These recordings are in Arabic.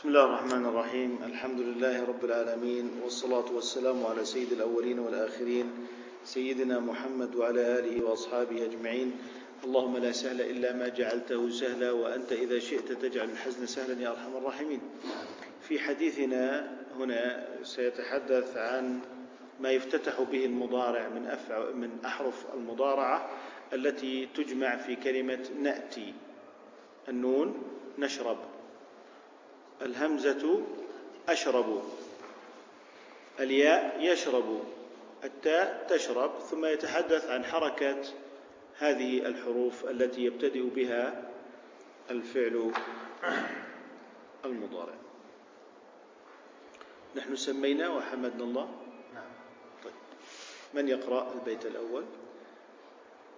بسم الله الرحمن الرحيم الحمد لله رب العالمين والصلاة والسلام على سيد الأولين والآخرين سيدنا محمد وعلى آله وأصحابه أجمعين اللهم لا سهل إلا ما جعلته سهلا وأنت إذا شئت تجعل الحزن سهلا يا أرحم الراحمين في حديثنا هنا سيتحدث عن ما يفتتح به المضارع من أفع من أحرف المضارعة التي تجمع في كلمة نأتي النون نشرب الهمزة أشرب. الياء يشرب. التاء تشرب. ثم يتحدث عن حركة هذه الحروف التي يبتدئ بها الفعل المضارع. نحن سمينا وحمدنا الله. نعم. طيب. من يقرأ البيت الأول؟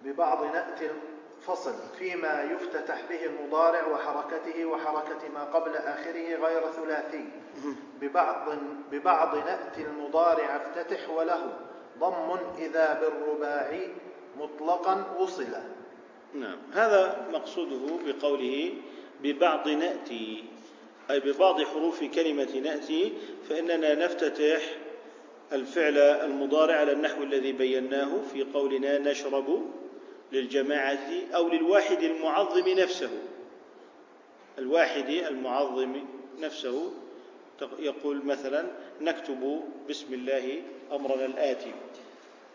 ببعض نأتي الفصل فيما يفتتح به المضارع وحركته وحركة ما قبل آخره غير ثلاثي. ببعض ببعض نأتي المضارع افتتح وله ضم إذا بالرباعي مطلقا وصل. نعم. هذا مقصوده بقوله ببعض نأتي أي ببعض حروف كلمة نأتي فإننا نفتتح الفعل المضارع على النحو الذي بيناه في قولنا نشرب للجماعة أو للواحد المعظم نفسه. الواحد المعظم نفسه يقول مثلا نكتب بسم الله أمرنا الآتي.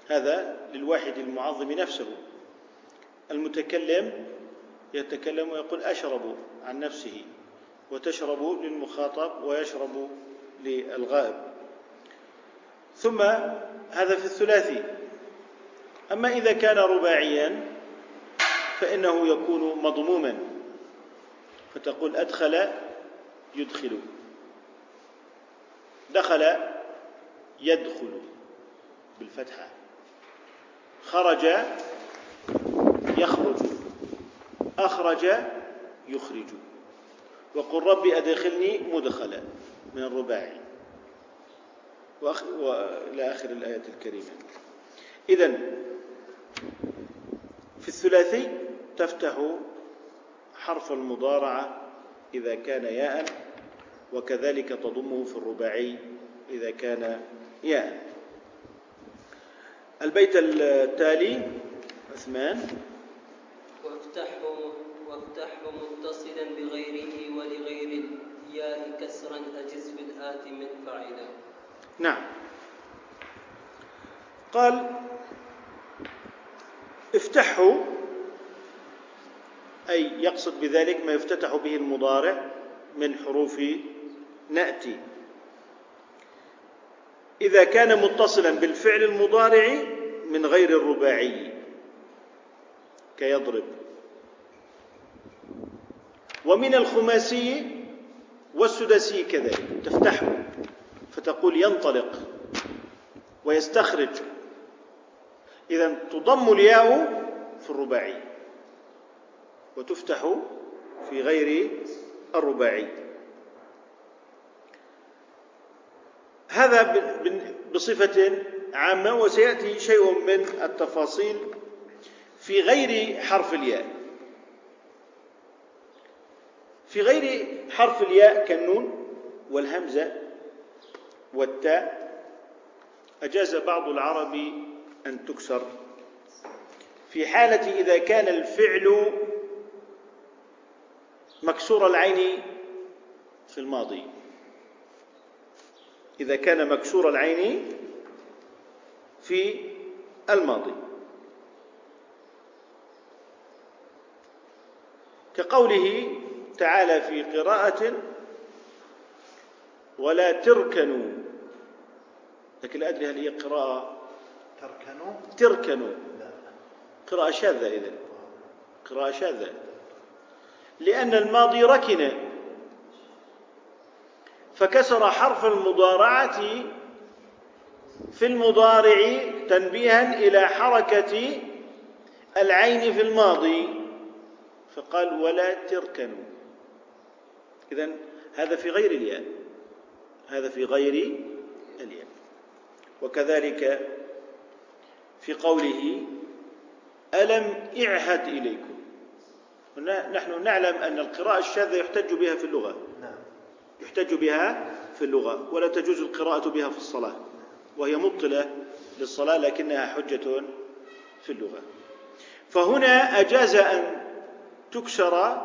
هذا للواحد المعظم نفسه. المتكلم يتكلم ويقول أشرب عن نفسه وتشرب للمخاطب ويشرب للغائب. ثم هذا في الثلاثي. أما إذا كان رباعيا فإنه يكون مضموما. فتقول أدخل يدخل. دخل يدخل بالفتحة. خرج يخرج. أخرج يخرج. وقل رب أدخلني مدخلا من الرباعي. وإلى آخر الآية الكريمة. إذا في الثلاثي تفتح حرف المضارعة إذا كان ياء وكذلك تضمه في الرباعي إذا كان ياء. البيت التالي عثمان. وافتحه وافتحه متصلا بغيره ولغير الياء كسرا أجز بالآت من فعلا نعم. قال افتحه أي يقصد بذلك ما يفتتح به المضارع من حروف نأتي. إذا كان متصلا بالفعل المضارع من غير الرباعي كيضرب. ومن الخماسي والسدسي كذلك تفتحه فتقول ينطلق ويستخرج. إذا تضم الياء في الرباعي. وتفتح في غير الرباعي. هذا بصفة عامة وسيأتي شيء من التفاصيل في غير حرف الياء. في غير حرف الياء كالنون والهمزة والتاء أجاز بعض العرب أن تكسر. في حالة إذا كان الفعل مكسور العين في الماضي. إذا كان مكسور العين في الماضي. كقوله تعالى في قراءة ولا تركنوا. لكن لا أدري هل هي قراءة تركنوا؟ تركنوا. قراءة شاذة إذن. قراءة شاذة. لأن الماضي ركن. فكسر حرف المضارعة في المضارع تنبيها إلى حركة العين في الماضي. فقال ولا تركنوا. إذن هذا في غير الياء. هذا في غير الياء. وكذلك في قوله ألم إعهد إليكم. نحن نعلم أن القراءة الشاذة يحتج بها في اللغة. نعم. يحتج بها في اللغة ولا تجوز القراءة بها في الصلاة. وهي مبطلة للصلاة لكنها حجة في اللغة. فهنا أجاز أن تكسر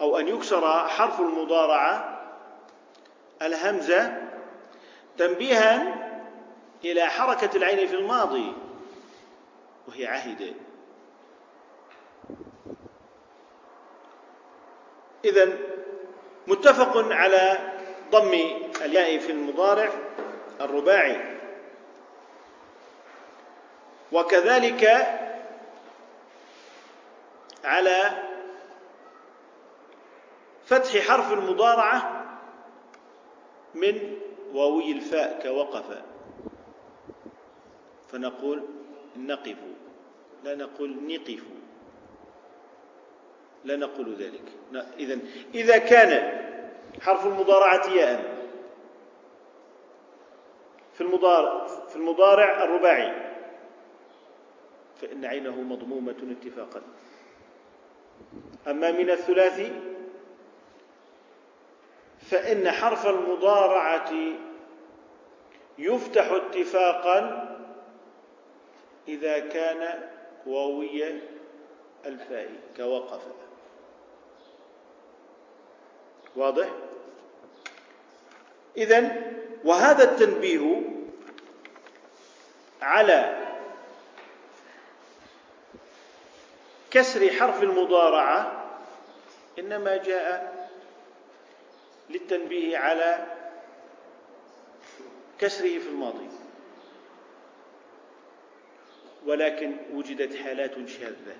أو أن يكسر حرف المضارعة الهمزة تنبيها إلى حركة العين في الماضي وهي عهد. إذا متفق على ضم الياء في المضارع الرباعي. وكذلك على فتح حرف المضارعة من واوي الفاء كوقف. فنقول نقف. لا نقول نقف. لا نقول ذلك. إذا إذا كان حرف المضارعة ياء في المضارع في المضارع الرباعي فإن عينه مضمومة اتفاقا. أما من الثلاثي فإن حرف المضارعة يفتح اتفاقا إذا كان واوي الفاء كوقف. واضح؟ إذا وهذا التنبيه على كسر حرف المضارعة إنما جاء للتنبيه على كسره في الماضي. ولكن وجدت حالات شاذة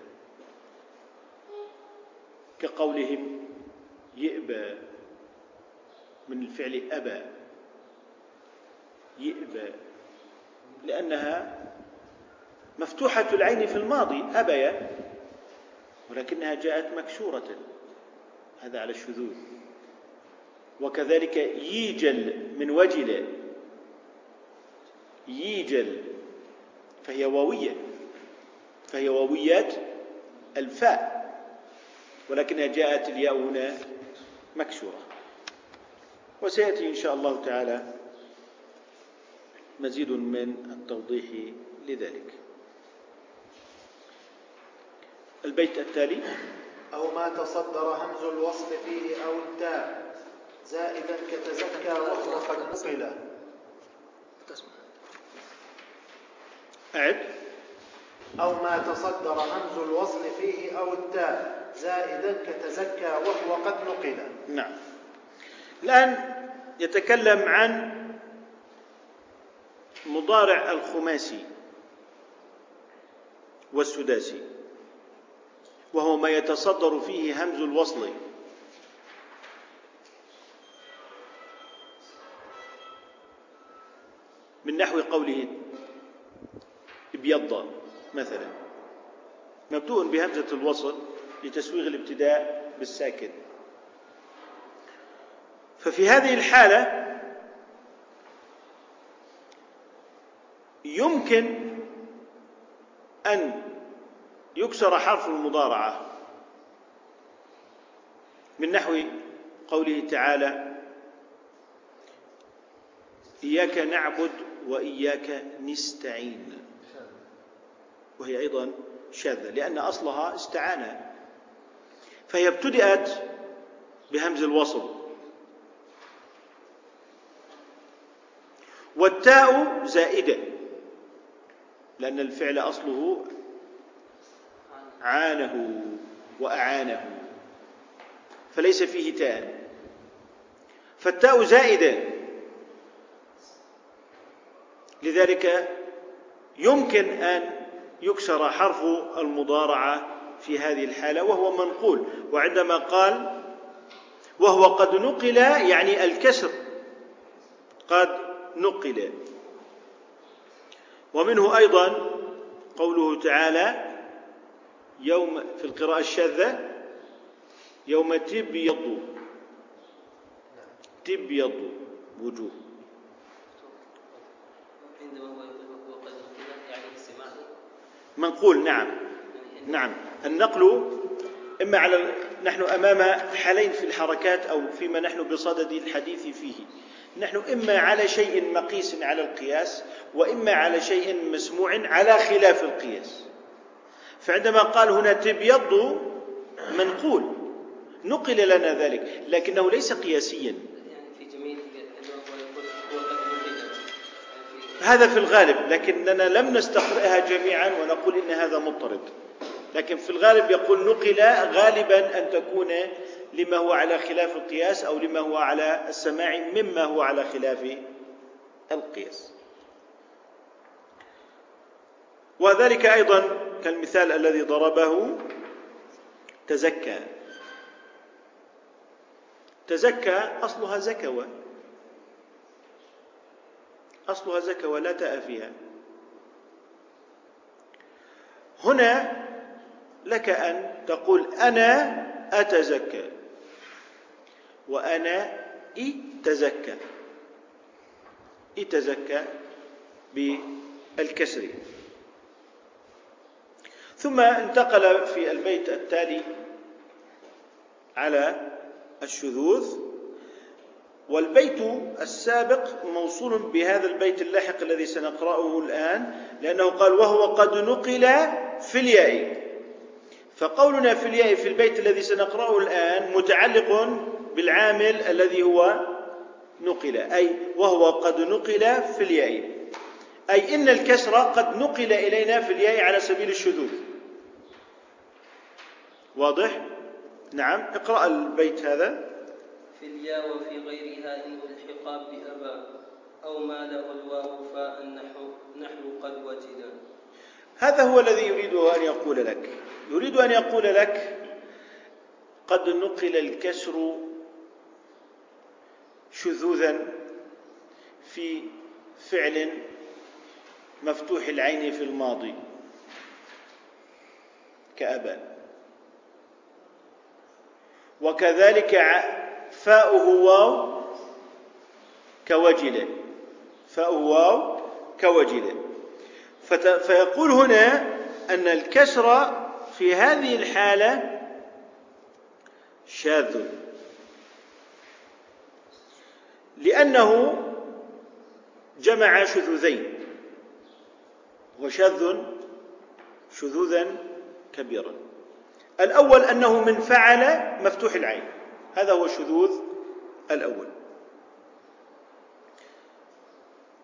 كقولهم يئبى من الفعل أبى. يئبى لأنها مفتوحة العين في الماضي أبيا ولكنها جاءت مكسورة هذا على الشذوذ. وكذلك ييجل من وجل. ييجل. فهي واوية. فهي واويات الفاء. ولكنها جاءت الياء هنا مكسورة وسيأتي إن شاء الله تعالى مزيد من التوضيح لذلك. البيت التالي. أو ما تصدر همز الوصل فيه أو التاء زائدا كتزكى وهو قد نقل أعد. أو ما تصدر همز الوصل فيه أو التاء. زائدا كتزكى وهو قد نقل. نعم. الآن يتكلم عن مضارع الخماسي والسداسي وهو ما يتصدر فيه همز الوصل. من نحو قوله ابيض مثلا مبدوء بهمزة الوصل. لتسويغ الابتداء بالساكن. ففي هذه الحالة يمكن أن يكسر حرف المضارعة من نحو قوله تعالى إياك نعبد وإياك نستعين. وهي أيضا شاذة لأن أصلها استعانة. فهي ابتدأت بهمز الوصل. والتاء زائدة لأن الفعل أصله عانه وأعانه فليس فيه تاء. فالتاء زائدة لذلك يمكن أن يكسر حرف المضارعة في هذه الحالة وهو منقول. وعندما قال وهو قد نقل يعني الكسر قد نقل. ومنه أيضا قوله تعالى يوم في القراءة الشاذة يوم تبيض تبيض وجوه. يعني منقول نعم. نعم. النقل إما على نحن أمام حالين في الحركات أو فيما نحن بصدد الحديث فيه. نحن إما على شيء مقيس على القياس وإما على شيء مسموع على خلاف القياس. فعندما قال هنا تبيض منقول نقل لنا ذلك لكنه ليس قياسيا. هذا في الغالب لكننا لم نستقرئها جميعا ونقول إن هذا مضطرد. لكن في الغالب يقول نقل غالبا أن تكون لما هو على خلاف القياس أو لما هو على السماع مما هو على خلاف القياس. وذلك أيضا كالمثال الذي ضربه تزكى. تزكى أصلها زكوى أصلها زكى ولا تاء فيها هنا لك أن تقول أنا أتزكى. وأنا إتزكى. إتزكى بالكسر. ثم انتقل في البيت التالي على الشذوذ. والبيت السابق موصول بهذا البيت اللاحق الذي سنقرأه الآن لأنه قال وهو قد نقل في الياء. فقولنا في الياء في البيت الذي سنقرأه الآن متعلق بالعامل الذي هو نقل أي وهو قد نقل في الياء. أي إن الكسر قد نقل إلينا في الياء على سبيل الشذوذ. واضح؟ نعم اقرأ البيت هذا. في الياء وفي غيرها إن الحقا بأبا أو ما له الواو فاء النحو نحو قد وجد. هذا هو الذي يريد أن يقول لك. يريد أن يقول لك قد نقل الكسر شذوذا في فعل مفتوح العين في الماضي كأبا. وكذلك فاؤه واو كوجل. فاؤه واو كوجل. فت- فيقول هنا أن الكسر في هذه الحالة شاذ. لأنه جمع شذوذين. وشاذ شذوذا كبيرا. الأول أنه من فعل مفتوح العين. هذا هو الشذوذ الأول.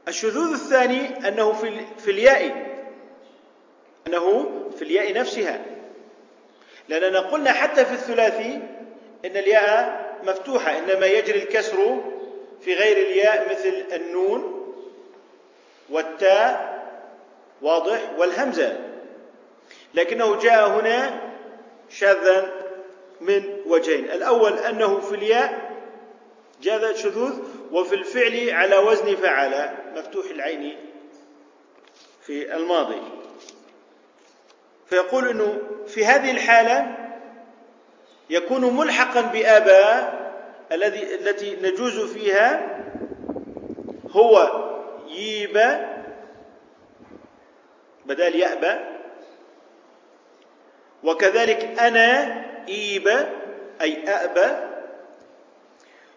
الشذوذ الثاني أنه في ال- في الياء. أنه في الياء نفسها. لأننا قلنا حتى في الثلاثي إن الياء مفتوحة إنما يجري الكسر في غير الياء مثل النون والتاء واضح والهمزة. لكنه جاء هنا شاذا من وجهين. الأول أنه في الياء جاء شذوذ وفي الفعل على وزن فعل مفتوح العين في الماضي. فيقول إنه في هذه الحالة يكون ملحقا بآباء الذي التي نجوز فيها هو ييب بدل يأبى وكذلك أنا إيب أي أأبى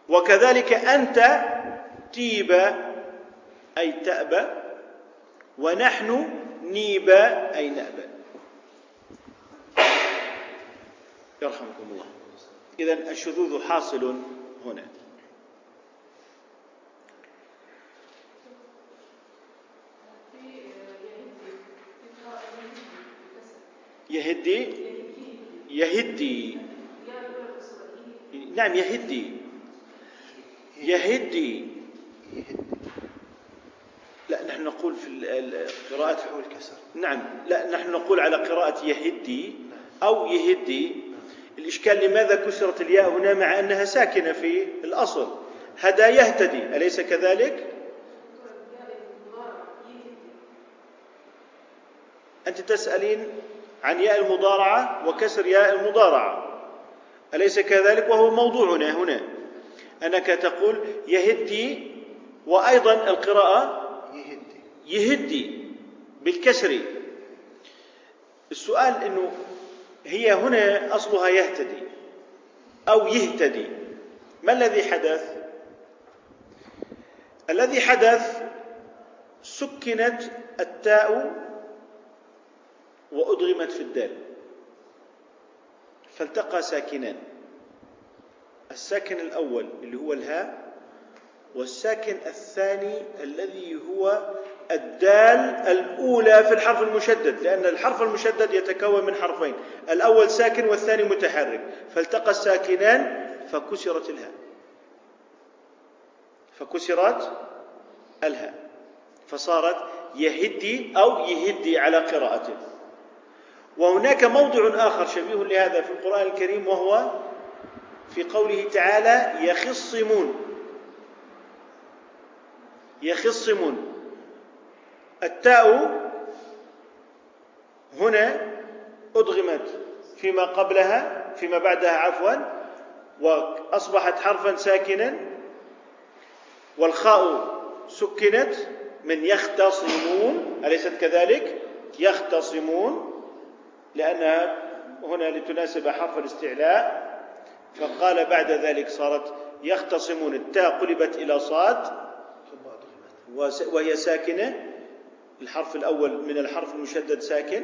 وكذلك أنت تيب أي تأبى ونحن نيب أي نأبى يرحمكم الله. إذا الشذوذ حاصل هنا. يهدي. يهدي. نعم يهدي. يهدي. لا نحن نقول في قراءة هو الكسر. نعم لا نحن نقول على قراءة يهدي أو يهدي. الإشكال لماذا كسرت الياء هنا مع أنها ساكنة في الأصل؟ هدى يهتدي أليس كذلك؟ أنت تسألين عن ياء المضارعة وكسر ياء المضارعة. أليس كذلك؟ وهو موضوعنا هنا. أنك تقول يهدي وأيضا القراءة يهدي. يهدي بالكسر. السؤال إنه هي هنا أصلها يهتدي أو يهتدي. ما الذي حدث؟ الذي حدث سكنت التاء وأدغمت في الدال. فالتقى ساكنان. الساكن الأول اللي هو الهاء والساكن الثاني الذي هو الدال الأولى في الحرف المشدد لأن الحرف المشدد يتكون من حرفين الأول ساكن والثاني متحرك فالتقى الساكنان فكسرت الهاء. فكسرت الهاء فصارت يهدي أو يهدي على قراءته. وهناك موضع آخر شبيه لهذا في القرآن الكريم وهو في قوله تعالى يخصمون. يخصمون. التاء هنا أدغمت فيما قبلها فيما بعدها عفوا وأصبحت حرفا ساكنا والخاء سكنت من يختصمون أليست كذلك؟ يختصمون لأنها هنا لتناسب حرف الاستعلاء فقال بعد ذلك صارت يختصمون التاء قلبت إلى صاد وهي ساكنة الحرف الأول من الحرف المشدد ساكن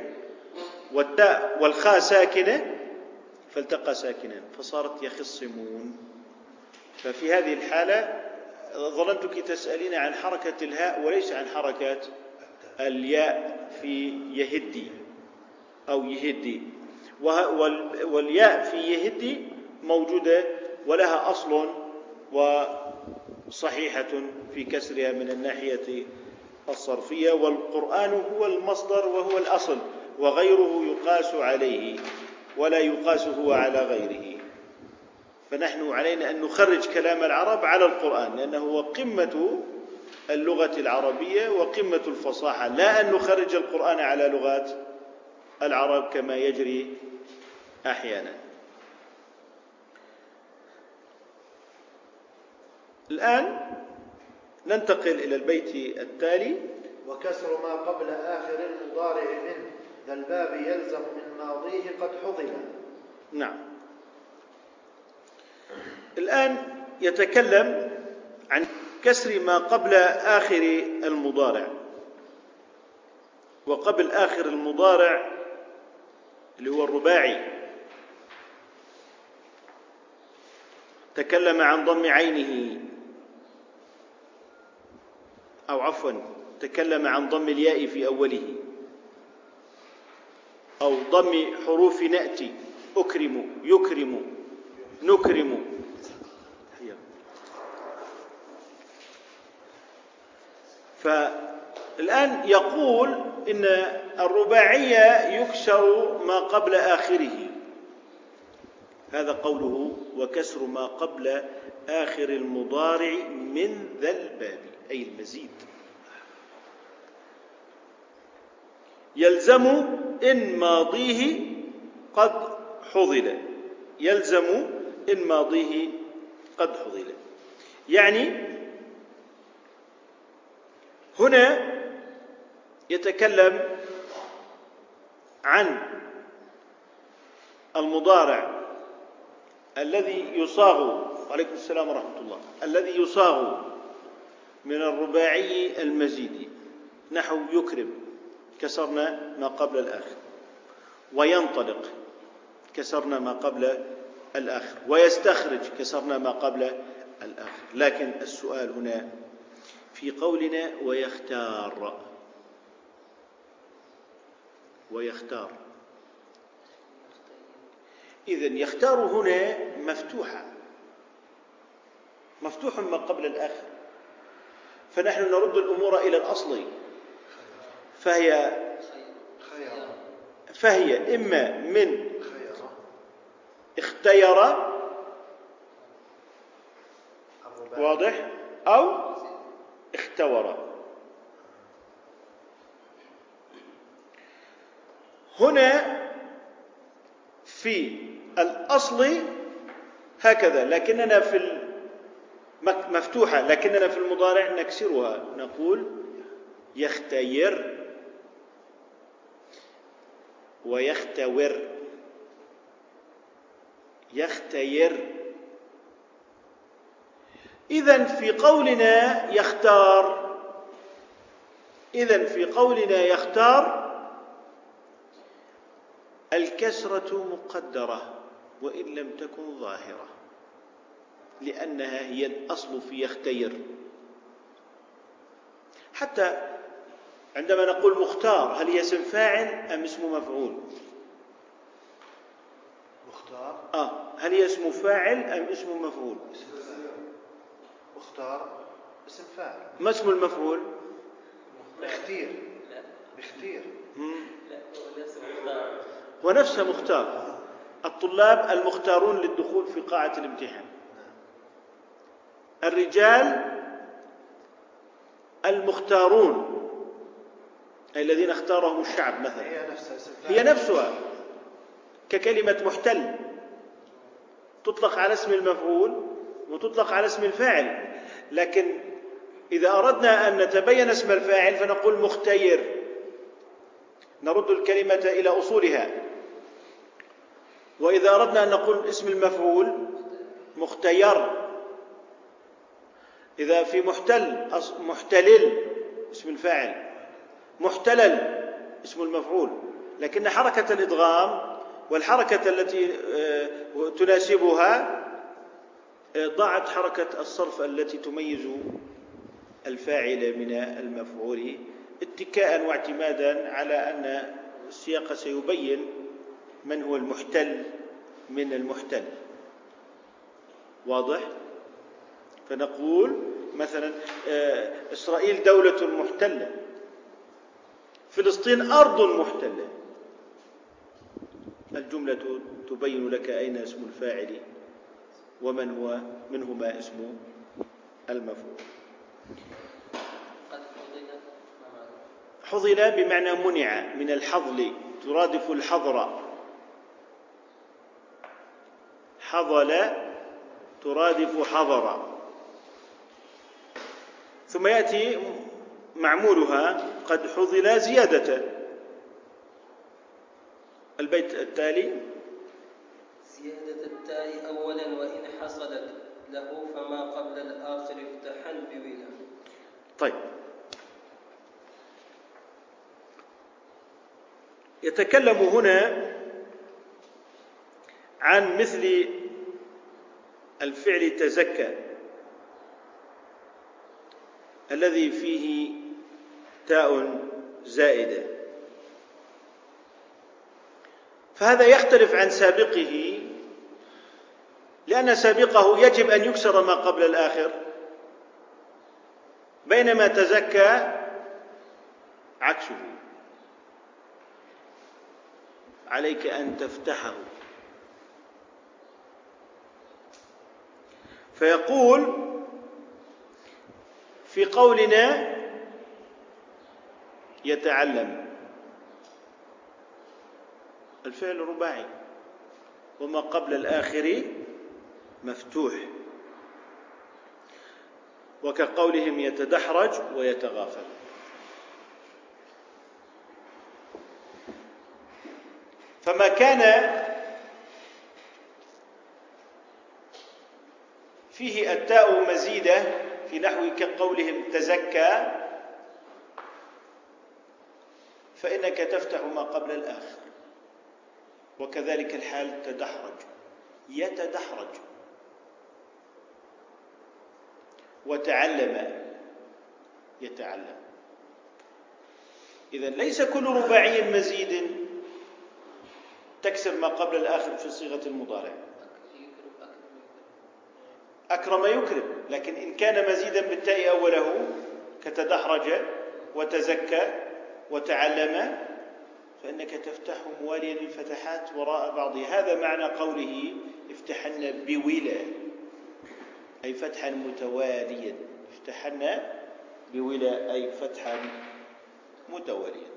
والتاء والخاء ساكنة فالتقى ساكنان فصارت يخصمون. ففي هذه الحالة ظننتك تسألين عن حركة الهاء وليس عن حركة الياء في يهدي أو يهدي. والياء في يهدي موجودة ولها أصل وصحيحة في كسرها من الناحية الصرفية والقرآن هو المصدر وهو الأصل وغيره يقاس عليه ولا يقاس هو على غيره. فنحن علينا أن نخرج كلام العرب على القرآن لأنه هو قمة اللغة العربية وقمة الفصاحة. لا أن نخرج القرآن على لغات العرب كما يجري أحيانا. الآن ننتقل إلى البيت التالي. وكسر ما قبل آخر المضارع منه ذا الباب يلزم من ماضيه قد حضن. نعم. الآن يتكلم عن كسر ما قبل آخر المضارع. وقبل آخر المضارع اللي هو الرباعي. تكلم عن ضم عينه. أو عفوا تكلم عن ضم الياء في أوله. أو ضم حروف نأتي أكرم يكرم نكرم. فالآن يقول إن الرباعية يكسر ما قبل آخره. هذا قوله وكسر ما قبل آخر المضارع من ذا الباب. أي المزيد يلزم إن ماضيه قد حضل يلزم إن ماضيه قد حضل يعني هنا يتكلم عن المضارع الذي يصاغ عليكم السلام ورحمة الله الذي يصاغ من الرباعي المزيد نحو يكرم كسرنا ما قبل الآخر. وينطلق كسرنا ما قبل الآخر. ويستخرج كسرنا ما قبل الآخر. لكن السؤال هنا في قولنا ويختار. ويختار. إذا يختار هنا مفتوحة مفتوح ما قبل الآخر. فنحن نرد الأمور إلى الأصل. فهي فهي إما من اختير واضح أو اختور. هنا في الأصل هكذا لكننا في مفتوحة لكننا في المضارع نكسرها. نقول يختير ويختور. يختير. إذا في قولنا يختار. إذا في قولنا يختار. الكسرة مقدرة وإن لم تكن ظاهرة. لأنها هي الأصل في يختير. حتى عندما نقول مختار هل هي اسم فاعل أم اسم مفعول؟ مختار. آه هل هي اسم فاعل أم اسم مفعول؟ مختار. اسم فاعل. ما اسم المفعول؟ بختير لا بختير مم. لا هو نفس المختار. هو نفسه مختار الطلاب المختارون للدخول في قاعة الامتحان. الرجال المختارون أي الذين اختارهم الشعب مثلا. هي نفسها ككلمة محتل. تطلق على اسم المفعول وتطلق على اسم الفاعل. لكن إذا أردنا أن نتبين اسم الفاعل فنقول مختير. نرد الكلمة إلى أصولها. وإذا أردنا أن نقول اسم المفعول مختير. إذا في محتل محتلل اسم الفاعل. محتلل اسم المفعول. لكن حركة الإدغام والحركة التي آه، تناسبها آه، ضاعت حركة الصرف التي تميز الفاعل من المفعول اتكاء واعتمادا على أن السياق سيبين من هو المحتل من المحتل. واضح؟ فنقول مثلا آه، إسرائيل دولة محتلة. فلسطين أرض محتلة. الجملة تبين لك أين اسم الفاعل ومن هو منهما اسم المفعول. حضل بمعنى منع من الحضل ترادف الحضر. حضل ترادف حضر. ثم يأتي معمولها قد حضل زيادة. البيت التالي. زيادة التاء أولا وإن حصلت له فما قبل الآخر افتحا بولا طيب. يتكلم هنا عن مثل الفعل تزكى. الذي فيه تاء زائدة. فهذا يختلف عن سابقه لأن سابقه يجب أن يكسر ما قبل الآخر. بينما تزكى عكسه. عليك أن تفتحه. فيقول في قولنا يتعلم. الفعل رباعي. وما قبل الآخر مفتوح. وكقولهم يتدحرج ويتغافل. فما كان فيه التاء مزيدة في نحو كقولهم تزكى فإنك تفتح ما قبل الآخر وكذلك الحال تدحرج يتدحرج. وتعلم يتعلم. إذا ليس كل رباعي مزيد تكسر ما قبل الآخر في صيغة المضارع. أكرم يكرم. لكن إن كان مزيدا بالتاء أوله كتدحرج وتزكى وتعلم فإنك تفتح مواليا للفتحات وراء بعضها. هذا معنى قوله افتحن بولا أي فتحا متواليا. افتحن بولا أي فتحا متواليا.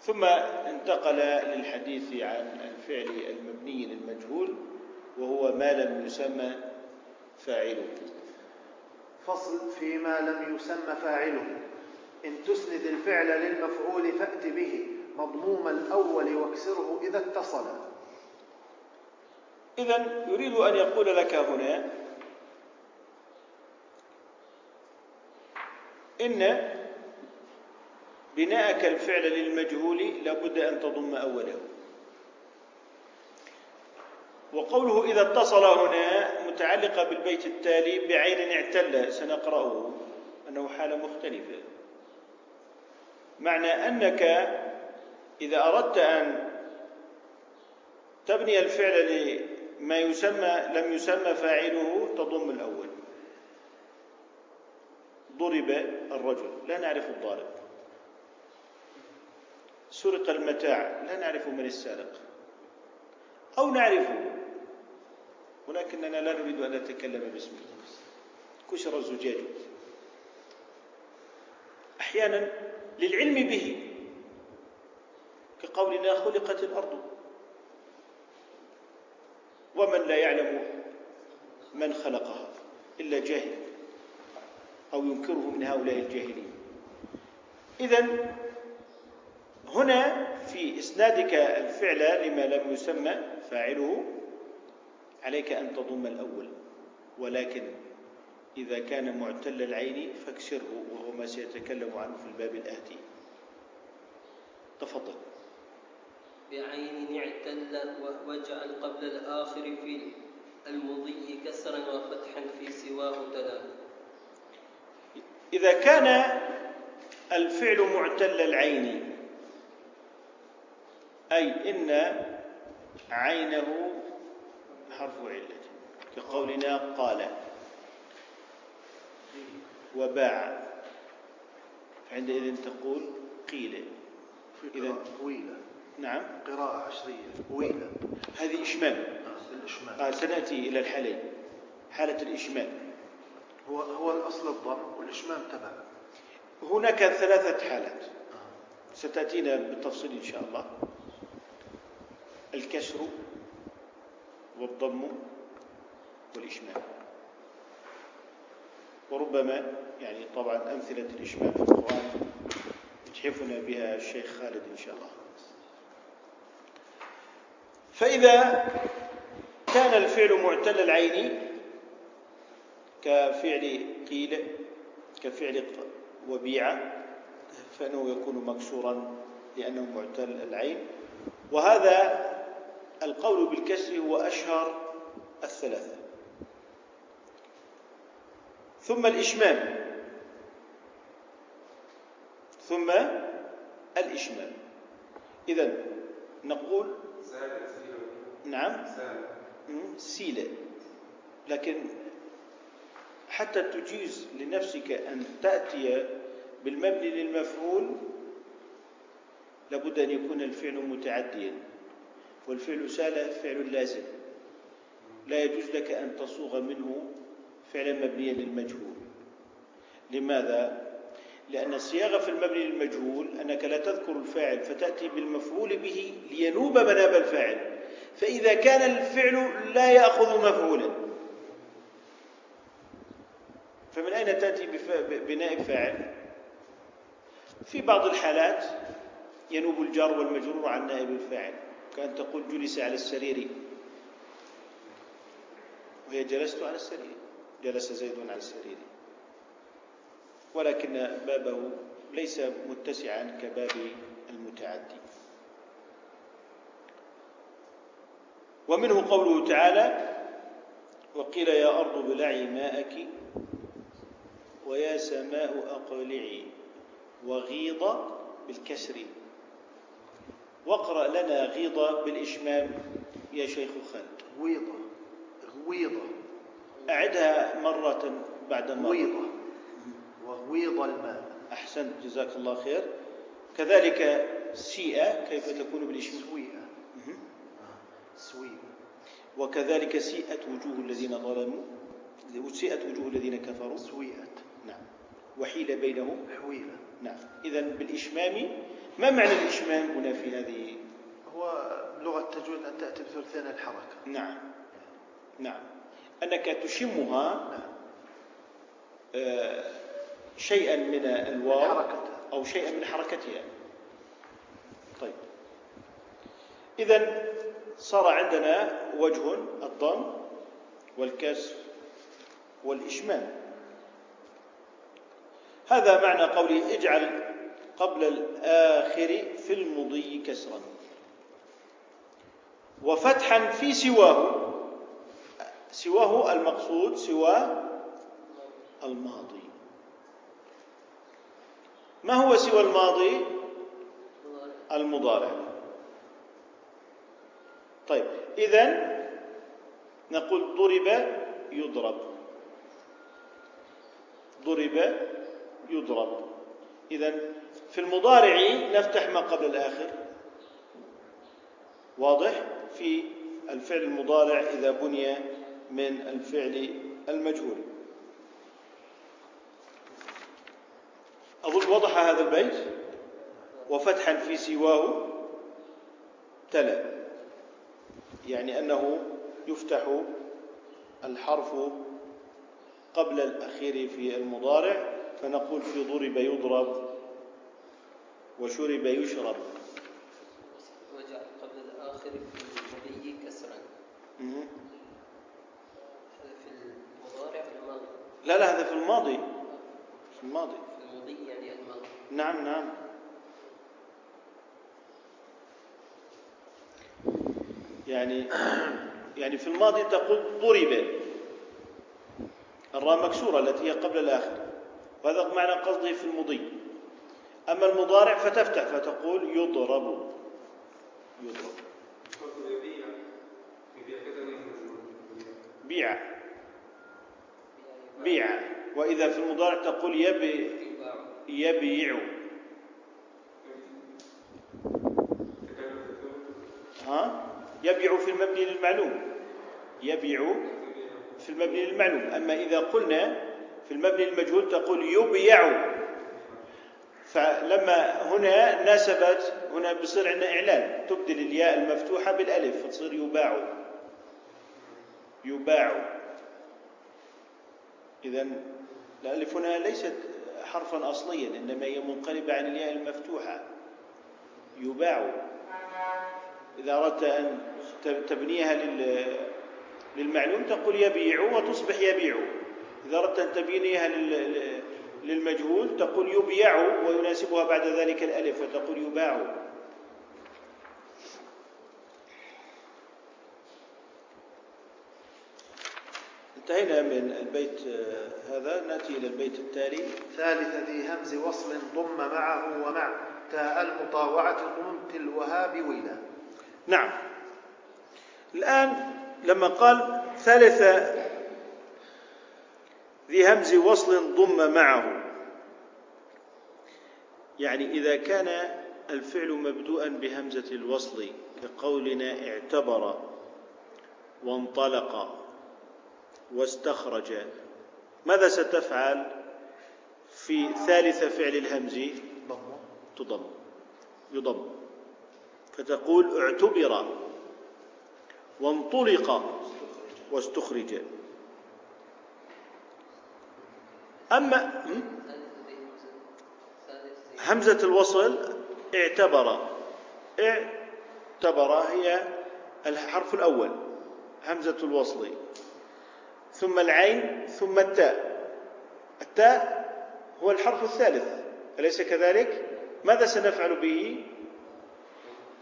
ثم انتقل للحديث عن الفعل المبني للمجهول. وهو ما لم يسمى فاعله. فصل فيما لم يسمى فاعله. إن تسند الفعل للمفعول فأت به مضموم الأول واكسره إذا اتصل. إذا يريد أن يقول لك هنا إن بناءك الفعل للمجهول لابد أن تضم أوله وقوله إذا اتصل هنا متعلقة بالبيت التالي بعين اعتل سنقرأه أنه حالة مختلفة معنى أنك إذا أردت أن تبني الفعل لما يسمى لم يسمى فاعله تضم الأول. ضرب الرجل لا نعرف الضارب. سرق المتاع لا نعرف من السارق أو نعرفه. ولكننا لا نريد أن نتكلم باسمه كسر الزجاج. أحيانا للعلم به كقولنا خلقت الأرض. ومن لا يعلم من خلقها إلا جاهل أو ينكره من هؤلاء الجاهلين. إذا هنا في إسنادك الفعل لما لم يسمى فاعله عليك أن تضم الأول ولكن إذا كان معتل العين فاكسره وهو ما سيتكلم عنه في الباب الآتي. تفضل. بعين اعتل واجعل قبل الآخر في المضي كسرا وفتحا في سواه تلا. إذا كان الفعل معتل العين أي إن عينه حرف علة. كقولنا قال. وباع. فعندئذ تقول قيل. إذا طويلة. نعم. قراءة عشرية. طويلة. هذه إشمام آه، الإشمام آه سنأتي إلى الحالين. حالة الإشمام هو هو الأصل الضم والإشمام تبع. هناك ثلاثة حالات. آه. ستأتينا بالتفصيل إن شاء الله. الكسر والضم والإشمام. وربما يعني طبعا أمثلة الإشمام في القرآن يتحفنا بها الشيخ خالد إن شاء الله. فإذا كان الفعل معتل العين كفعل قيل كفعل وبيع فإنه يكون مكسورا لأنه معتل العين. وهذا القول بالكسر هو أشهر الثلاثة. ثم الإشمام. ثم الإشمام. إذا نقول نعم. سيلة. لكن حتى تجيز لنفسك أن تأتي بالمبني للمفعول لابد أن يكون الفعل متعديا. والفعل سال فعل لازم. لا يجوز لك أن تصوغ منه فعلا مبنيا للمجهول. لماذا؟ لأن الصياغة في المبني للمجهول أنك لا تذكر الفاعل فتأتي بالمفعول به لينوب مناب الفاعل. فإذا كان الفعل لا يأخذ مفعولا. فمن أين تأتي بنائب فاعل في بعض الحالات ينوب الجار والمجرور عن نائب الفاعل. كأن تقول جلس على السرير. وهي جلست على السرير. جلس زيد على السرير. ولكن بابه ليس متسعا كباب المتعدي. ومنه قوله تعالى وقيل يا أرض بلعي ماءك ويا سماء أقلعي وغيض بالكسر. واقرأ لنا غيض بالإشمام يا شيخ خالد. غويضة غويضة أعدها مرة بعد مرة. غويضة وغويض الماء. أحسنت جزاك الله خير. كذلك سيئة كيف تكون بالإشمام؟ سويئة. سويئة. وكذلك سيئت وجوه الذين ظلموا. سيئت وجوه الذين كفروا. سويئت نعم. وحيل بينهم. حويلة. نعم. إذا بالإشمام ما معنى الإشمام هنا في هذه؟ هو لغة التجويد أن تأتي بثلثين الحركة. نعم. نعم. أنك تشمها نعم آه، شيئا من الواو. أو شيئا من حركتها. طيب. إذا صار عندنا وجه الضم والكسر والإشمام هذا معنى قوله اجعل قبل الآخر في المضي كسرا. وفتحا في سواه سواه المقصود سوى الماضي. ما هو سوى الماضي؟ المضارع. طيب إذا نقول ضرب يضرب. ضرب يضرب. إذا في المضارع نفتح ما قبل الآخر. واضح؟ في الفعل المضارع إذا بني من الفعل المجهول. أظن وضح هذا البيت؟ وفتحا في سواه تلا. يعني أنه يفتح الحرف قبل الأخير في المضارع. فنقول في ضرب يضرب وشرب يشرب. وجعل قبل الآخر في المضي كسرا. هذا في المضارع ولا الماضي؟ لا لا هذا في الماضي. في الماضي. في المضي يعني الماضي. نعم نعم. يعني يعني في الماضي تقول ضرب. الراء مكسورة التي هي قبل الآخر. وهذا معنى قصده في المضي. أما المضارع فتفتح فتقول يضرب. يضرب. بيع. بيع. وإذا في المضارع تقول يبي يبيع. ها؟ يبيع في المبني للمعلوم. يبيع في المبني للمعلوم. أما إذا قلنا في المبني للمجهول تقول يبيع. فلما هنا ناسبت هنا بصير عندنا إعلان. تبدل الياء المفتوحة بالألف فتصير يباع. يباع. إذا الألف هنا ليست حرفا أصليا إنما هي منقلبة عن الياء المفتوحة. يباع. إذا أردت أن تبنيها لل- للمعلوم تقول يبيع وتصبح يبيع. إذا أردت أن تبنيها لل- للمجهول تقول يبيع ويناسبها بعد ذلك الألف فتقول يباع. انتهينا من البيت آه، هذا. نأتي إلى البيت التالي. ثالث ذي همز وصل ضم معه ومع تاء المطاوعة ضم الوهاب ويلا. نعم. الآن لما قال ثالث ذي همز وصل ضم معه. يعني إذا كان الفعل مبدوءا بهمزة الوصل كقولنا اعتبر وانطلق واستخرج ماذا ستفعل؟ في ثالث فعل الهمز تضم يضم. فتقول اعتبر وانطلق واستخرج. أما همزة الوصل اعتبر اعتبر هي الحرف الأول همزة الوصل ثم العين ثم التاء التاء هو الحرف الثالث أليس كذلك؟ ماذا سنفعل به؟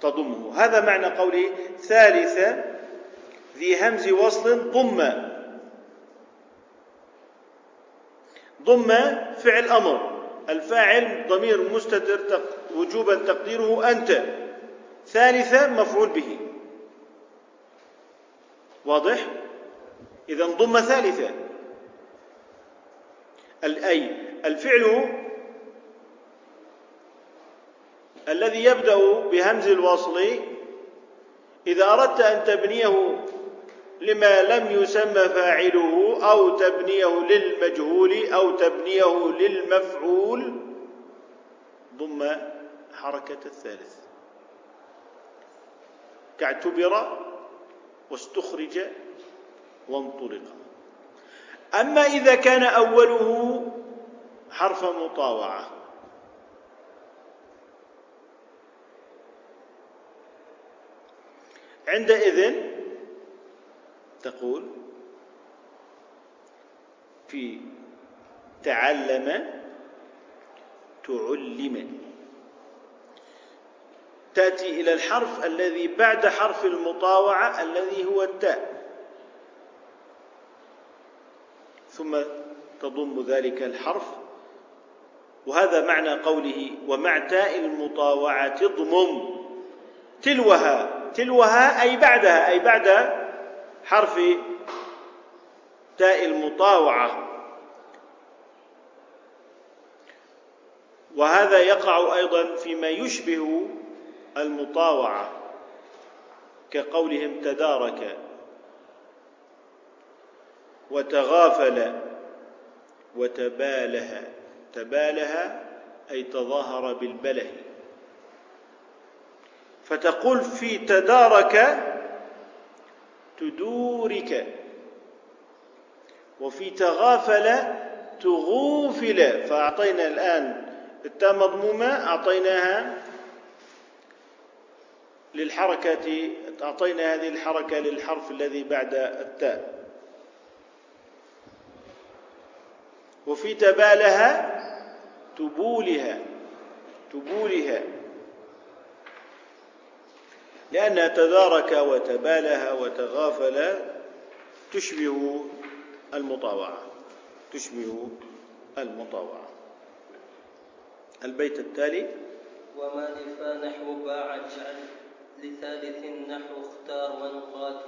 تضمه هذا معنى قوله ثالث ذي همز وصل ضم ضم فعل أمر. الفاعل ضمير مستتر وجوبا تقديره أنت. ثالثة مفعول به. واضح؟ إذا ضم ثالثة. ال- أي الفعل الذي يبدأ بهمز الوصل إذا أردت أن تبنيه لما لم يسمى فاعله أو تبنيه للمجهول أو تبنيه للمفعول ضم حركة الثالث. كاعتبر واستخرج وانطلق. أما إذا كان أوله حرف مطاوعة. عندئذ تقول في تعلم تعلم. تأتي إلى الحرف الذي بعد حرف المطاوعة الذي هو التاء. ثم تضم ذلك الحرف. وهذا معنى قوله ومع تاء المطاوعة اضمم. تلوها. تلوها أي بعدها أي بعد حرف تاء المطاوعة. وهذا يقع أيضا فيما يشبه المطاوعة كقولهم تدارك وتغافل وتباله تباله أي تظاهر بالبله فتقول في تدارك تدورك. وفي تغافل تغوفل. فأعطينا الآن التاء مضمومة أعطيناها للحركة أعطينا هذه الحركة للحرف الذي بعد التاء. وفي تبالها تبولها تبولها. لأنها تدارك وتبالها وتغافل تشبه المطاوعة. تشبه المطاوعة. البيت التالي. وما لفا نحو باع لثالث نحو اختار وانقاد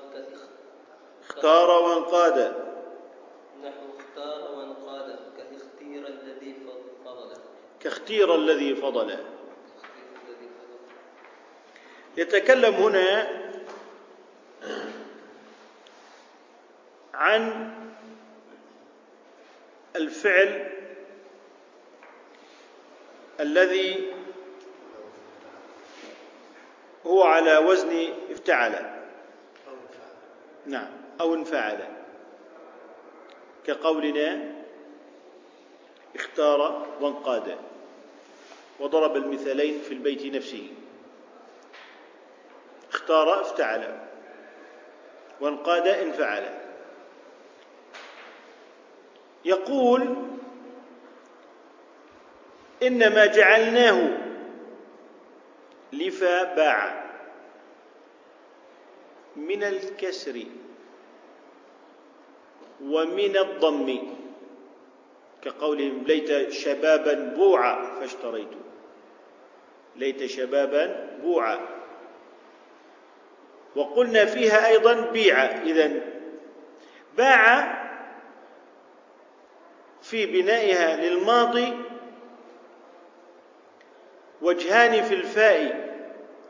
اختار وانقاد. نحو اختار وانقاد كاختير الذي فضل. كاختير الذي فضل. يتكلم هنا عن الفعل الذي هو على وزن افتعل. نعم أو انفعل. كقولنا اختار وانقاد وضرب المثالين في البيت نفسه. اختار افتعل. وانقاد انفعل. يقول إنما جعلناه لفا باع من الكسر ومن الضم كقولهم ليت شبابا بوعا فاشتريت ليت شبابا بوعا. وقلنا فيها أيضا بيع. اذا باع في بنائها للماضي وجهان في الفاء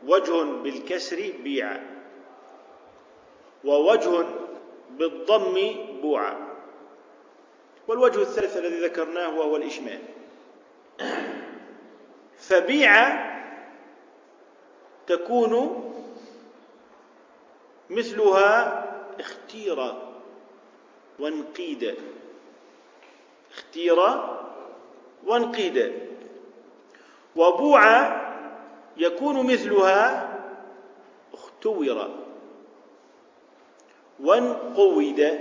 وجه بالكسر بيع ووجه بالضم بوعا والوجه الثالث الذي ذكرناه وهو الإشمال. فبيع تكون مثلها اختير وانقيد. اختير وانقيد. وبوعى يكون مثلها اختور. وانقود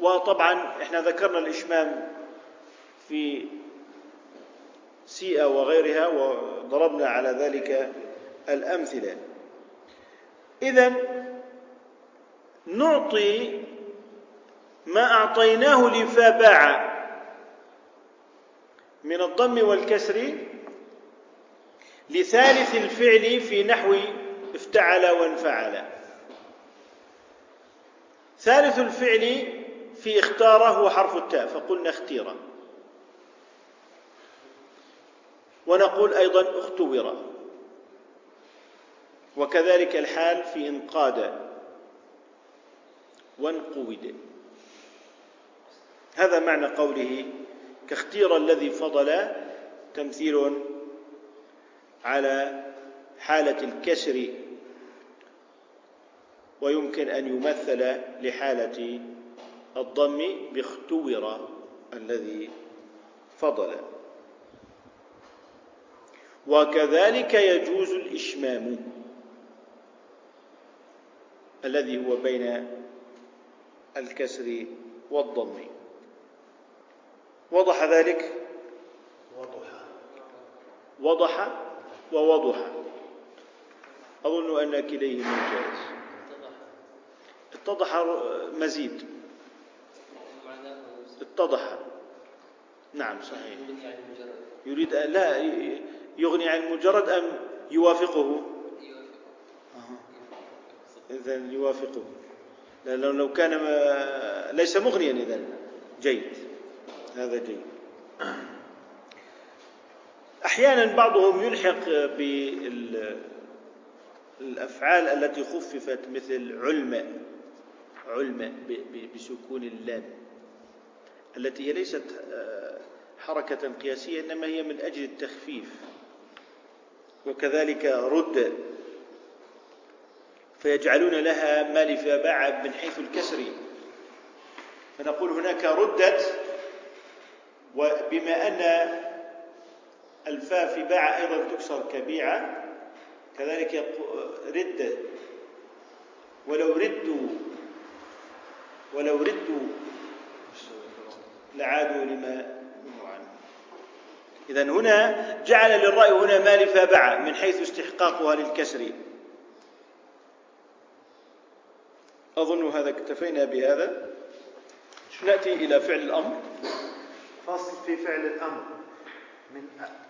وطبعا إحنا ذكرنا الإشمام في سيئة وغيرها وضربنا على ذلك الأمثلة. إذا نعطي ما أعطيناه لفباع من الضم والكسر لثالث الفعل في نحو افتعل وانفعل. ثالث الفعل في اختار هو حرف التاء فقلنا اختيرا ونقول أيضا اختور. وكذلك الحال في انقاد. وانقود. هذا معنى قوله كاختير الذي فضل تمثيل على حالة الكسر ويمكن أن يمثل لحالة الضم باختور الذي فضل. وكذلك يجوز الإشمام. الذي هو بين الكسر والضم. وضح ذلك؟ وضحى وضح ووضح. أظن أن كليهما جائز. اتضح. مزيد. اتضح. نعم صحيح. يريد لا يغني عن المجرد أم يوافقه؟ إذا يوافقه. لأنه لو كان ليس مغنيا إذا جيد. هذا جيد. أحيانا بعضهم يلحق بالأفعال التي خففت مثل علم علم بسكون اللام التي هي ليست آه، حركة قياسية إنما هي من أجل التخفيف وكذلك رد فيجعلون لها ما لفباع من حيث الكسر. فنقول هناك ردت وبما أن الفاء في باع أيضا تكسر كبيعة كذلك رد. ولو ردوا ولو ردوا لعادوا لما نهوا عنه. إذا هنا جعل للرأي هنا ما لفابعة من حيث استحقاقها للكسر. أظن هذا اكتفينا بهذا. نأتي إلى فعل الأمر. فصل في فعل الأمر. من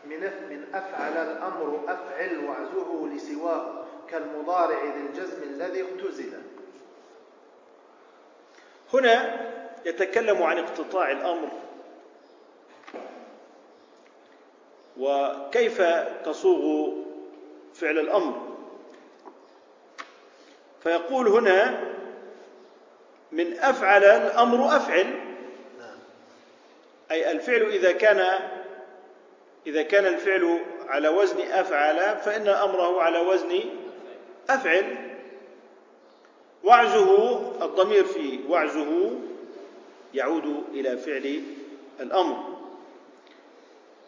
من من أفعل الأمر أفعل وعزه لسواه كالمضارع ذي الجزم الذي اختزل هنا يتكلم عن اقتطاع الأمر. وكيف تصوغ فعل الأمر؟ فيقول هنا من أفعل الأمر أفعل. أي الفعل إذا كان إذا كان الفعل على وزن أفعل فإن أمره على وزن أفعل. وعزه الضمير في وعزه يعود إلى فعل الأمر.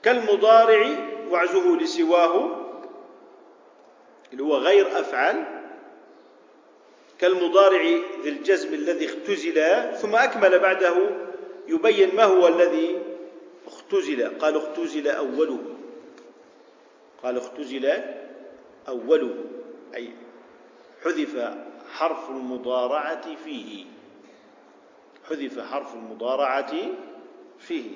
كالمضارع وعزه لسواه اللي هو غير أفعل. كالمضارع ذي الجزم الذي اختزل ثم أكمل بعده يبين ما هو الذي اختزل. قال اختزل أوله. قال اختزل أوله. أي حذف حرف المضارعة فيه. حذف حرف المضارعة فيه.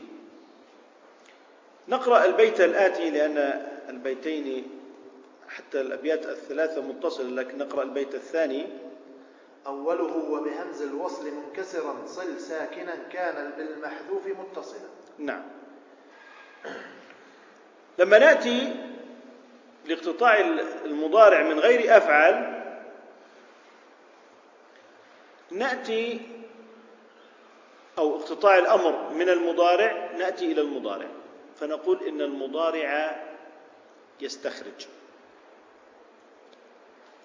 نقرأ البيت الآتي لأن البيتين حتى الأبيات الثلاثة متصلة لكن نقرأ البيت الثاني. أوله وبهمز الوصل منكسرا صل ساكنا كان بالمحذوف متصلا. نعم. لما نأتي لاقتطاع المضارع من غير أفعل نأتي أو اقتطاع الأمر من المضارع نأتي إلى المضارع. فنقول إن المضارع يستخرج.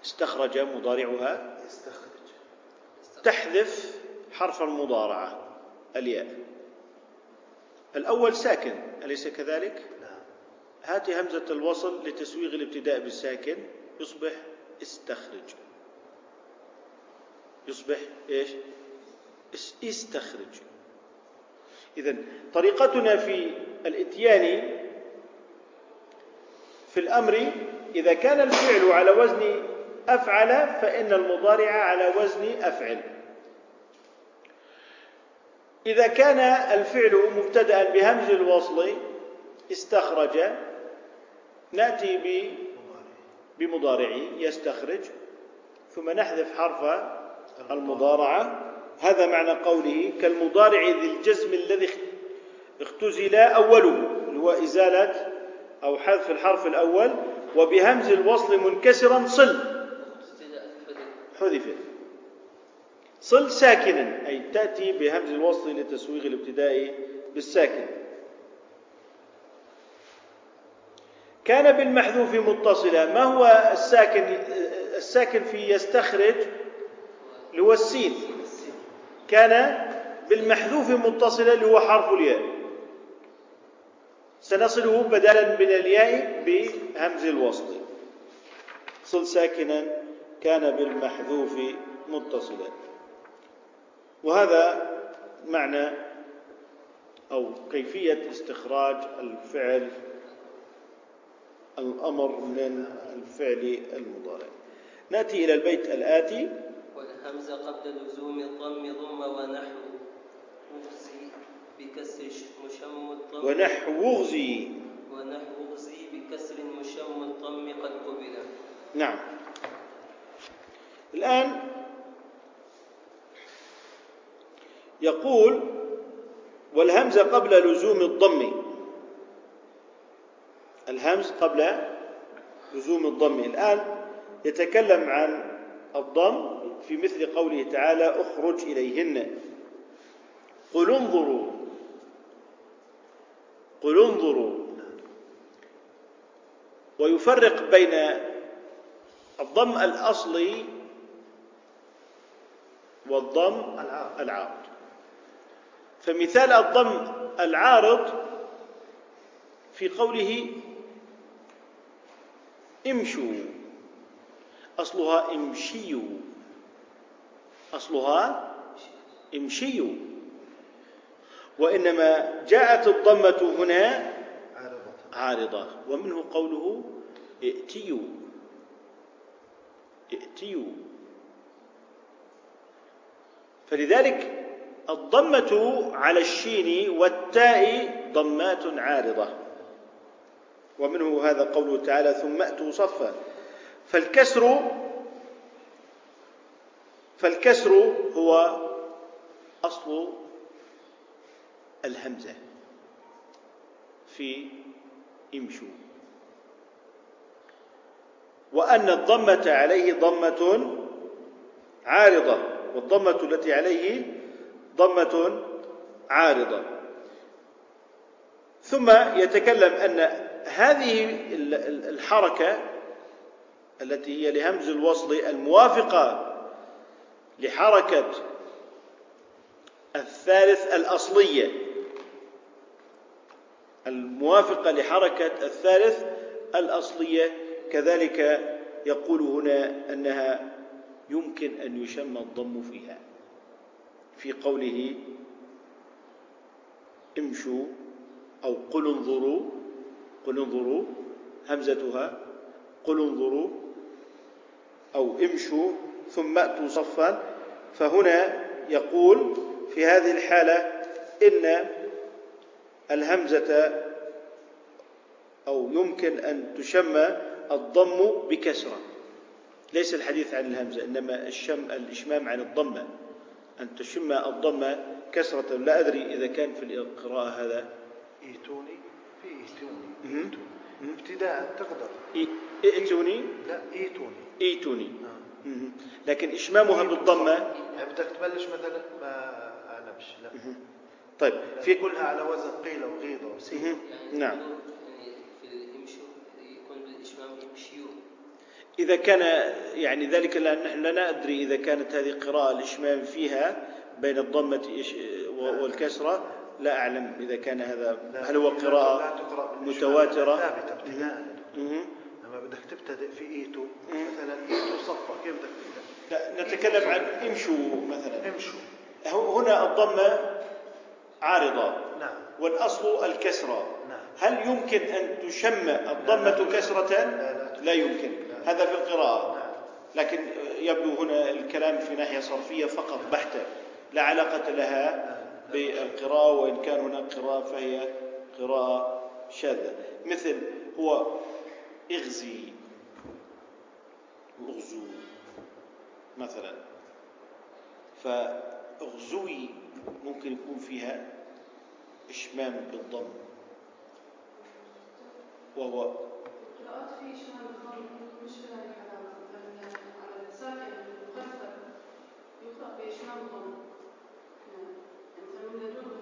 استخرج مضارعها. يستخرج. تحذف حرف المضارعة الياء. الأول ساكن أليس كذلك؟ نعم. هات همزة الوصل لتسويغ الابتداء بالساكن. يصبح استخرج. يصبح إيش؟ اس- استخرج. إذا طريقتنا في الإتيان في الأمر إذا كان الفعل على وزن أفعل فإن المضارع على وزن أفعل. إذا كان الفعل مبتدأ بهمز الوصل استخرج نأتي بمضارعه يستخرج ثم نحذف حرف المضارعة. هذا معنى قوله كالمضارع ذي الجزم الذي اختزل أوله اللي هو إزالة أو حذف الحرف الأول وبهمز الوصل منكسرا صل. حذفت. صل ساكنا أي تأتي بهمز الوصل لتسويغ الابتداء بالساكن. كان بالمحذوف متصلا. ما هو الساكن؟ الساكن في يستخرج هو السين. كان بالمحذوف متصلا اللي هو حرف الياء. سنصله بدلا من الياء بهمز الوصل. صل ساكنا. كان بالمحذوف متصلا. وهذا معنى أو كيفية استخراج الفعل الأمر من الفعل المضارع. نأتي إلى البيت الآتي. والهمزة قبل لزوم الضم ضم ونحو. أغزي بكسر مشم الضم. ونحو أغزي. ونحو أغزي بكسر مشم الضم قد قبل. نعم. الآن يقول والهمزة قبل لزوم الضم. الهمز قبل لزوم الضم. الآن يتكلم عن الضم في مثل قوله تعالى اخرج إليهن. قل انظروا. قل انظروا. ويفرق بين الضم الأصلي والضم العارض. فمثال الضم العارض في قوله امشوا أصلها امشيوا أصلها امشيوا. وإنما جاءت الضمة هنا عارضة ومنه قوله ائتيوا ائتيوا. فلذلك الضمة على الشين والتاء ضمات عارضة. ومنه هذا قوله تعالى ثم أتوا صفا. فالكسر فالكسر هو أصل الهمزة في امشوا. وأن الضمة عليه ضمة عارضة والضمة التي عليه ضمة عارضة. ثم يتكلم أن هذه ال- ال- الحركة التي هي لهمز الوصل الموافقة لحركة الثالث الأصلية. الموافقة لحركة الثالث الأصلية. كذلك يقول هنا أنها يمكن أن يشم الضم فيها. في قوله امشوا أو قل انظروا قل انظروا همزتها قل انظروا أو امشوا ثم أتوا صفا فهنا يقول في هذه الحالة إن الهمزة أو يمكن أن تشم الضم بكسرة. ليس الحديث عن الهمزة إنما الشم الإشمام عن الضمة. أن تشم الضمة كسرة لا أدري إذا كان في القراءة هذا. إيتوني في. إيتوني. ابتداء تقدر. إي- ائتوني لا إيتوني. إيتوني. نعم. لكن إشمامها بالضمة بدك تبلش مثلا ما اعلمش لا. طيب في كلها على وزن قيل وغيضة وسيل نعم يعني في الامشوا يكون بالإشمام يمشيوا إذا كان يعني ذلك لأن نحن لا ندري إذا كانت هذه قراءة الإشمام فيها بين الضمة والكسرة لا أعلم إذا كان هذا هل هو قراءة متواترة ثابتة ابتداء. لما بدك تبتدئ في إيتو مثلا إيتو صفة كيف بدك؟ لا نتكلم عن امشوا مثلا امشوا هنا الضمة عارضة نعم والأصل الكسرة نعم. هل يمكن أن تشم الضمة كسرة؟ لا. لا يمكن لا. هذا في القراءة لكن يبدو هنا الكلام في ناحية صرفية فقط بحتة. لا علاقة لها بالقراءة وإن كان هناك قراءة فهي قراءة شاذة. مثل هو إغزي أغزو مثلا. فأغزوي ممكن يكون فيها إشمام بالضم. وهو يعني من لدنه.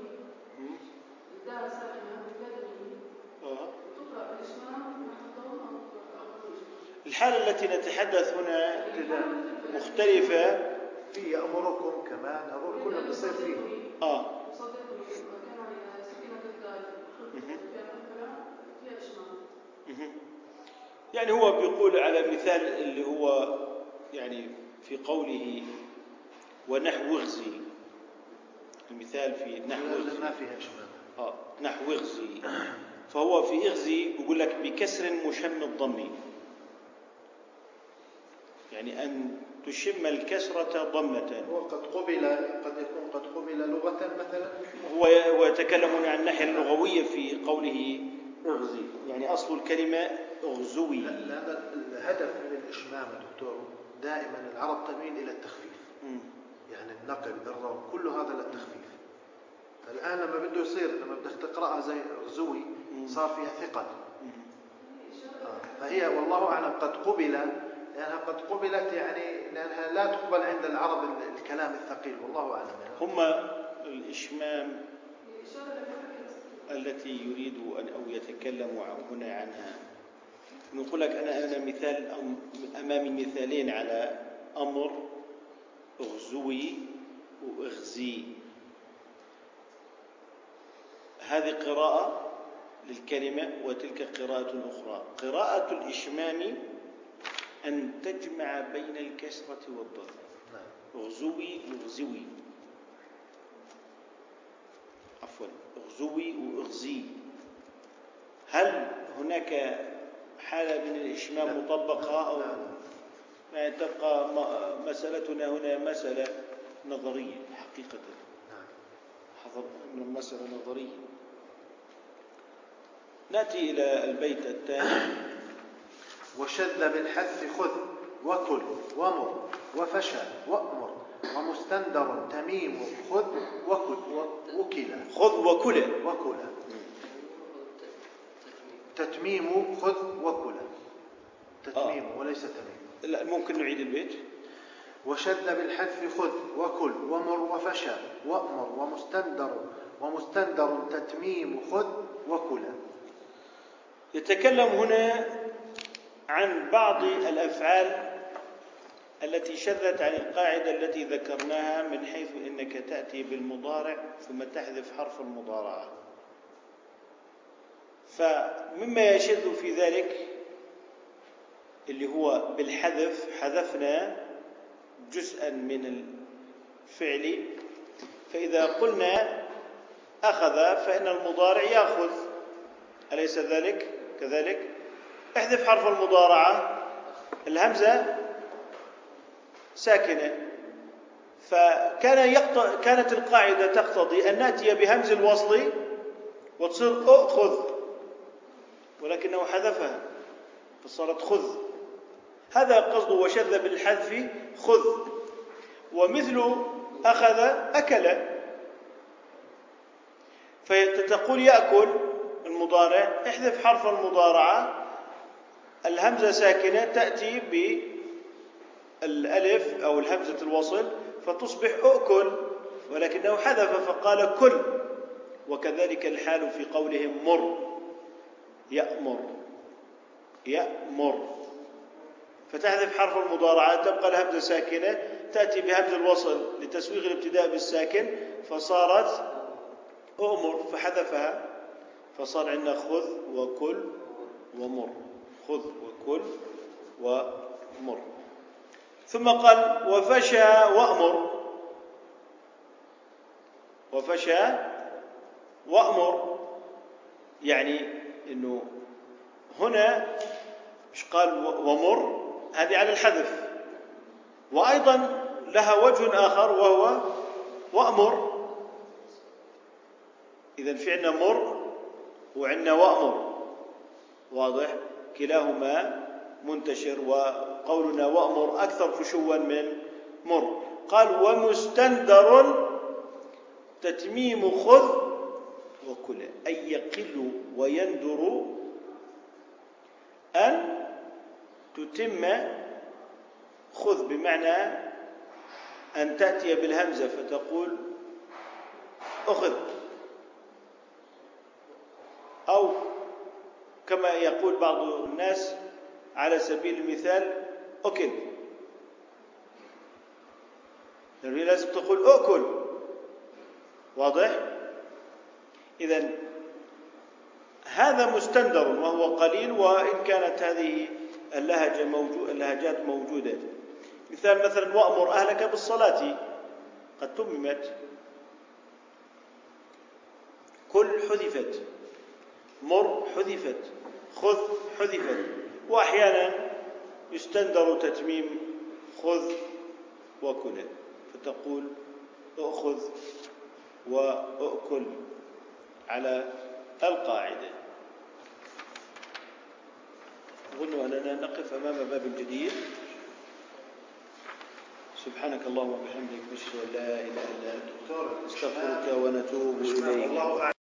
الحالة التي نتحدث هنا مختلفة في يأمركم كمان هذول كلهم بصير فيهم آه. يعني هو بيقول على مثال اللي هو يعني في قوله ونحو اغزي المثال في نحو اغزي ما فيها إشمام آه نحو اغزي فهو في اغزي يقول لك بكسر مشم الضم. يعني أن تشم الكسرة ضمة. هو قد قبل قد يكون قد قبل لغة مثلا. هو ويتكلم عن الناحية اللغوية في قوله أغزي. يعني أصل الكلمة أغزوي. لأن الهدف من الإشمام دكتور دائما العرب تميل إلى التخفيف. مم. النقل الروم كل هذا للتخفيف الآن لما بده يصير لما بدك تقرأها زي غزوي صار فيها ثقل آه. فهي والله أعلم قد قبل لأنها قد قبلت يعني لأنها لا تقبل عند العرب ال- الكلام الثقيل والله أعلم يعني. هم لفكرة التي يريد أن أو يتكلم هنا عنها نقول لك أنا أنا مثال أمامي مثالين على أمر اغزوي واغزي هذه قراءة للكلمة وتلك قراءة أخرى. قراءة الإشمام أن تجمع بين الكسرة والضم. أغزوي واغزوي عفوا أغزوي وأغزي. هل هناك حالة من الإشمام مطبقة أو. يعني تبقى مسألتنا هنا مسألة؟ نظرية حقيقة. نعم. حضر من مسألة نظرية. نأتي إلى البيت الثاني. وشذ بالحذف خذ وكل ومر وفشى وأمر ومستندر تميم خذ وكل و- وكل. خذ وكل. وكل. تتميم. خذ وكل. تتميم وليس تميم. لا ممكن نعيد البيت. وشذ بالحذف خذ وكل ومر وفشى وأمر ومستندر ومستندر تتميم خذ وكل. يتكلم هنا عن بعض الأفعال التي شذت عن القاعدة التي ذكرناها من حيث إنك تأتي بالمضارع ثم تحذف حرف المضارعة. فمما يشذ في ذلك اللي هو بالحذف حذفنا جزءا من الفعل. فإذا قلنا أخذ فإن المضارع يأخذ. أليس ذلك؟ كذلك. احذف حرف المضارعة. الهمزة ساكنة. فكان يقط... كانت القاعدة تقتضي أن نأتي بهمز الوصل وتصير أخذ ولكنه حذفها فصارت خذ. هذا قصده وشذ بالحذف خذ. ومثل أخذ أكل. فتقول يأكل المضارع احذف حرف المضارعة. الهمزة ساكنة تأتي بالألف أو الهمزة الوصل فتصبح أؤكل ولكنه حذف فقال كل. وكذلك الحال في قولهم مر. يأمر. يأمر. فتحذف حرف المضارعة تبقى الهمزة ساكنة تأتي بهمز الوصل لتسويغ الابتداء بالساكن فصارت أؤمر فحذفها فصار عندنا خذ وكل ومر خذ وكل ومر. ثم قال وفشى وأمر. وفشى وأمر يعني إنه هنا مش قال؟ ومر. هذه على الحذف. وأيضا لها وجه آخر وهو وأمر. اذا في عندنا مر وعندنا وأمر. واضح؟ كلاهما منتشر وقولنا وأمر أكثر فشوا من مر. قال ومستندر تتميم خذ وكل أي يقل ويندر أن تتم خذ بمعنى أن تأتي بالهمزة فتقول أخذ. أو كما يقول بعض الناس على سبيل المثال أكل. يعني لازم تقول أكل. واضح؟ إذا هذا مستندر وهو قليل وإن كانت هذه اللهجة موجود اللهجات موجودة. مثال مثلا وأمر أهلك بالصلاة. قد تممت. كل حذفت. مر حذفت. خذ حذفت. وأحيانا يستندر تتميم خذ وكل فتقول أخذ وأكل على القاعدة. أظن أننا نقف أمام باب جديد. سبحانك اللهم وبحمدك نشهد أن لا إله إلا أنت نستغفرك ونتوب إليك.